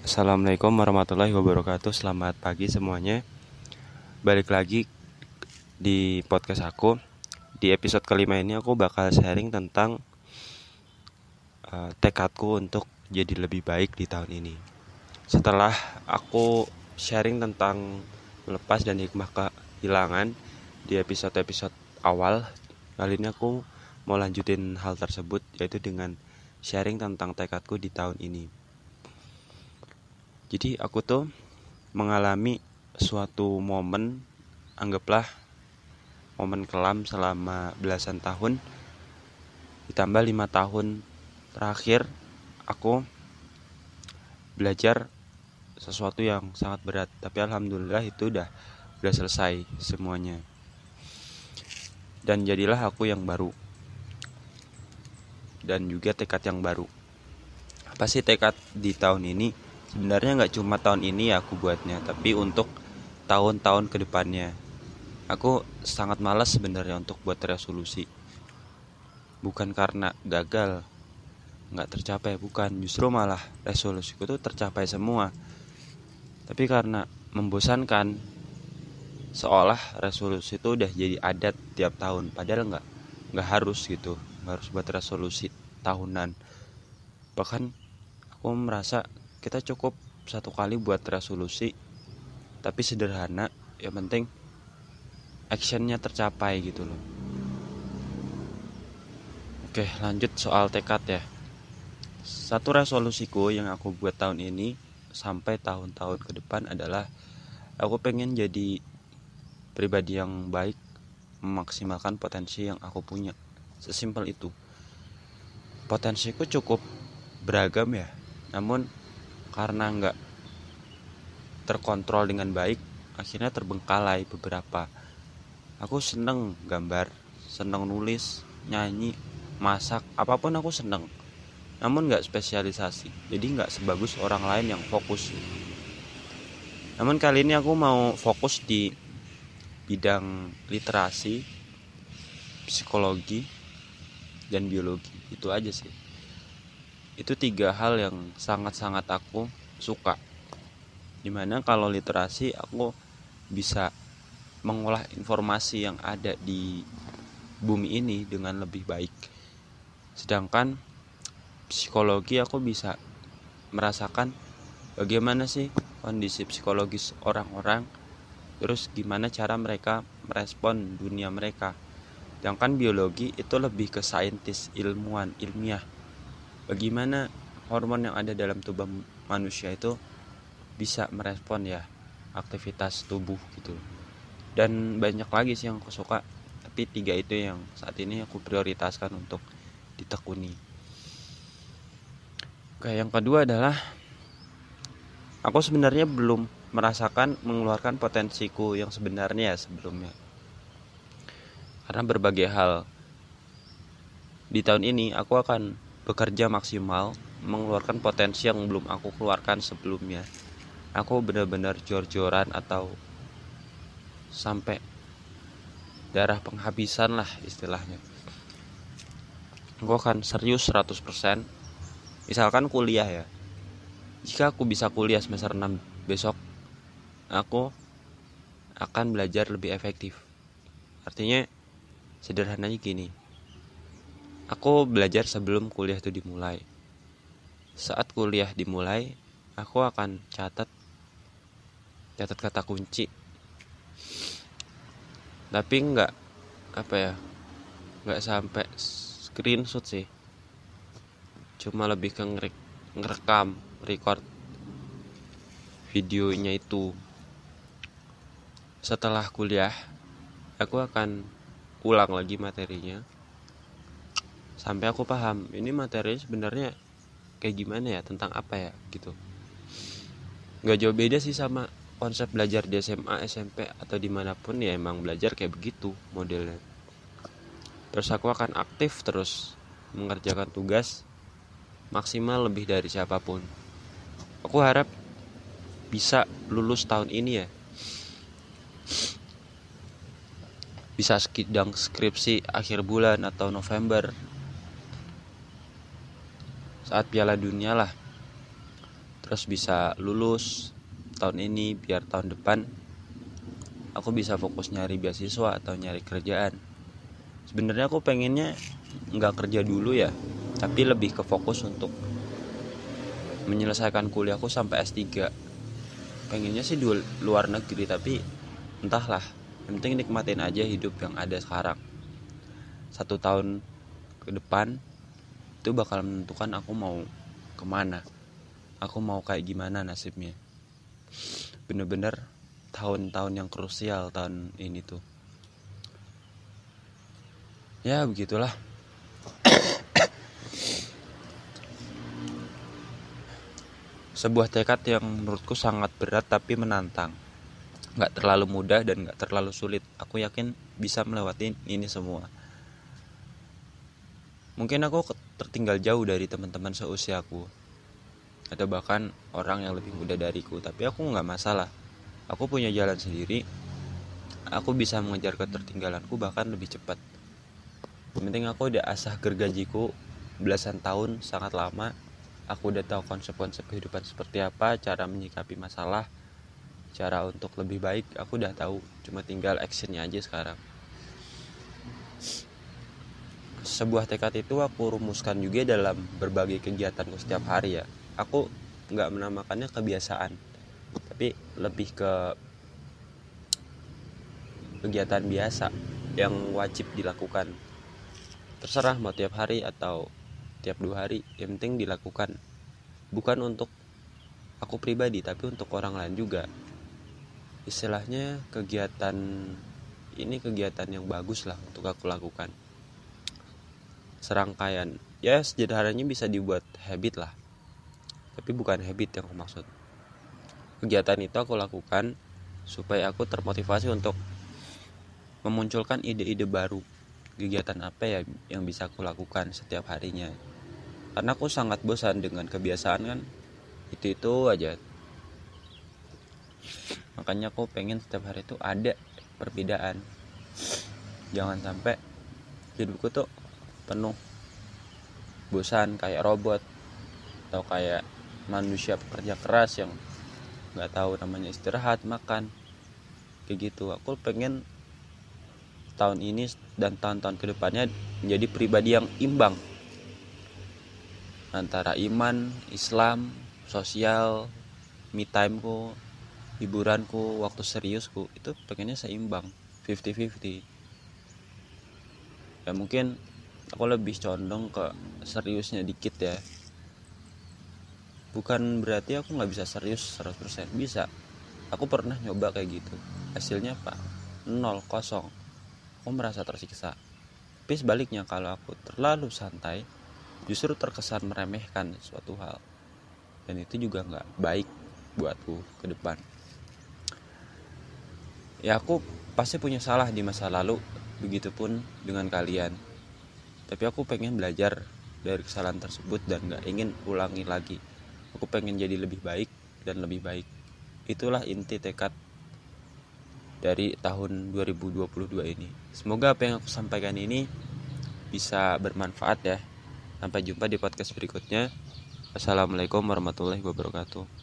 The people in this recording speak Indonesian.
Assalamualaikum warahmatullahi wabarakatuh. Selamat pagi semuanya. Balik lagi di podcast aku. Di episode kelima ini aku bakal sharing tentang uh, Tekadku untuk jadi lebih baik di tahun ini. Setelah aku sharing tentang melepas dan hikmah kehilangan Di episode-episode awal Kali ini aku mau lanjutin hal tersebut Yaitu dengan sharing tentang tekadku di tahun ini jadi aku tuh mengalami suatu momen anggaplah momen kelam selama belasan tahun. Ditambah lima tahun terakhir aku belajar sesuatu yang sangat berat. Tapi alhamdulillah itu udah udah selesai semuanya. Dan jadilah aku yang baru. Dan juga tekad yang baru. Apa sih tekad di tahun ini sebenarnya nggak cuma tahun ini ya aku buatnya tapi untuk tahun-tahun ke depannya aku sangat malas sebenarnya untuk buat resolusi. Bukan karena gagal nggak tercapai bukan. Justru malah resolusiku tuh tercapai semua. Tapi karena membosankan seolah resolusi itu udah jadi adat tiap tahun. Padahal nggak nggak harus gitu. Nggak harus buat resolusi tahunan. Bahkan aku merasa kita cukup satu kali buat resolusi tapi sederhana. Yang penting actionnya tercapai gitu loh. Oke lanjut soal tekad ya. Satu resolusiku yang aku buat tahun ini sampai tahun-tahun ke depan adalah aku pengen jadi pribadi yang baik memaksimalkan potensi yang aku punya. Sesimpel itu. Potensiku cukup beragam ya namun karena nggak terkontrol dengan baik akhirnya terbengkalai beberapa. Aku seneng gambar seneng nulis nyanyi masak apa pun aku seneng. Namun nggak spesialisasi jadi nggak sebagus orang lain yang fokus. Namun kali ini aku mau fokus di bidang literasi psikologi dan biologi. Itu aja sih itu tiga hal yang sangat-sangat aku suka. Di mana kalau literasi aku bisa mengolah informasi yang ada di bumi ini dengan lebih baik. Sedangkan psikologi aku bisa merasakan bagaimana sih kondisi psikologis orang-orang terus gimana cara mereka merespon dunia mereka. Sedangkan biologi itu lebih ke saintis ilmuwan ilmiah bagaimana hormon yang ada dalam tubuh manusia itu bisa merespon ya aktivitas tubuh gitu. Dan banyak lagi sih yang aku suka tapi tiga itu yang saat ini aku prioritaskan untuk ditekuni. Oke, yang kedua adalah aku sebenarnya belum merasakan mengeluarkan potensiku yang sebenarnya ya sebelumnya. Karena berbagai hal. Di tahun ini aku akan bekerja maksimal mengeluarkan potensi yang belum aku keluarkan sebelumnya. Aku benar-benar jor-joran atau sampai darah penghabisan lah istilahnya. Aku akan serius 100% misalkan kuliah ya. Jika aku bisa kuliah semester 6 besok aku akan belajar lebih efektif. Artinya sederhananya gini Aku belajar sebelum kuliah itu dimulai. Saat kuliah dimulai, aku akan catat catat kata kunci. Tapi nggak apa ya, nggak sampai screenshot sih. Cuma lebih ke ngerekam, record videonya itu. Setelah kuliah, aku akan ulang lagi materinya sampai aku paham ini materi sebenarnya kayak gimana ya tentang apa ya gitu. Nggak jauh beda sih sama konsep belajar di SMA SMP atau di mana pun ya emang belajar kayak begitu modelnya. Terus aku akan aktif terus mengerjakan tugas maksimal lebih dari siapa pun. Aku harap bisa lulus tahun ini ya. Bisa sedang skripsi akhir bulan atau November saat Piala Dunia lah. Terus bisa lulus tahun ini biar tahun depan aku bisa fokus nyari beasiswa atau nyari kerjaan. Sebenarnya aku pengennya nggak kerja dulu ya tapi lebih ke fokus untuk menyelesaikan kuliahku sampai S3 pengennya sih di luar negeri tapi entahlah. Yang penting nikmatin aja hidup yang ada sekarang. Satu tahun ke depan itu bakal menentukan aku mau ke mana. Aku mau kayak gimana nasibnya. Bener-bener tahun-tahun yang krusial tahun ini tuh. Ya begitulah. Sebuah tekad yang menurutku sangat berat tapi menantang. Nggak terlalu mudah dan nggak terlalu sulit. Aku yakin bisa melewati ini semua. Mungkin aku tertinggal jauh dari teman-teman seusiaku. Atau bahkan orang yang lebih muda dariku. Tapi aku nggak masalah. Aku punya jalan sendiri. Aku bisa mengejar ketertinggalanku bahkan lebih cepat. Penting aku udah asah gergajiku belasan tahun sangat lama. Aku udah tahu konsep-konsep kehidupan seperti apa cara menyikapi masalah cara untuk lebih baik. Aku udah tahu cuma tinggal actionnya aja sekarang sebuah tekad itu aku rumuskan juga dalam berbagai kegiatanku setiap hari ya. Aku nggak menamakannya kebiasaan tapi lebih ke kegiatan biasa yang wajib dilakukan. Terserah mau tiap hari atau tiap dua hari yang penting dilakukan. Bukan untuk aku pribadi tapi untuk orang lain juga. Istilahnya kegiatan ini kegiatan yang bagus lah untuk aku lakukan serangkaian. Ya sederhananya bisa dibuat habit lah. Tapi bukan habit yang aku maksud. Kegiatan itu aku lakukan supaya aku termotivasi untuk memunculkan ide-ide baru. Kegiatan apa ya yang bisa aku lakukan setiap harinya? Karena aku sangat bosan dengan kebiasaan kan? Itu itu aja. Makanya aku pengen setiap hari itu ada perbedaan. Jangan sampai hidupku tuh penuh. Bosan kayak robot atau kayak manusia pekerja keras yang nggak tahu namanya istirahat makan. Kayak gitu. Aku pengen tahun ini dan tahun-tahun ke depannya menjadi pribadi yang imbang. Antara iman Islam sosial me timeku hiburanku waktu seriusku itu pengennya seimbang 50-50 ya mungkin aku lebih condong ke seriusnya dikit ya. Bukan berarti aku nggak bisa serius 100% bisa. Aku pernah nyoba kayak gitu. Hasilnya apa nol kosong. Aku merasa tersiksa. Tapi sebaliknya kalau aku terlalu santai justru terkesan meremehkan suatu hal. Dan itu juga nggak baik buatku ke depan. Ya aku pasti punya salah di masa lalu. Begitupun dengan kalian tapi aku pengen belajar dari kesalahan tersebut dan nggak ingin ulangi lagi. Aku pengen jadi lebih baik dan lebih baik. Itulah inti tekad dari tahun 2022 ini. Semoga apa yang aku sampaikan ini bisa bermanfaat ya. Sampai jumpa di podcast berikutnya. Assalamualaikum warahmatullahi wabarakatuh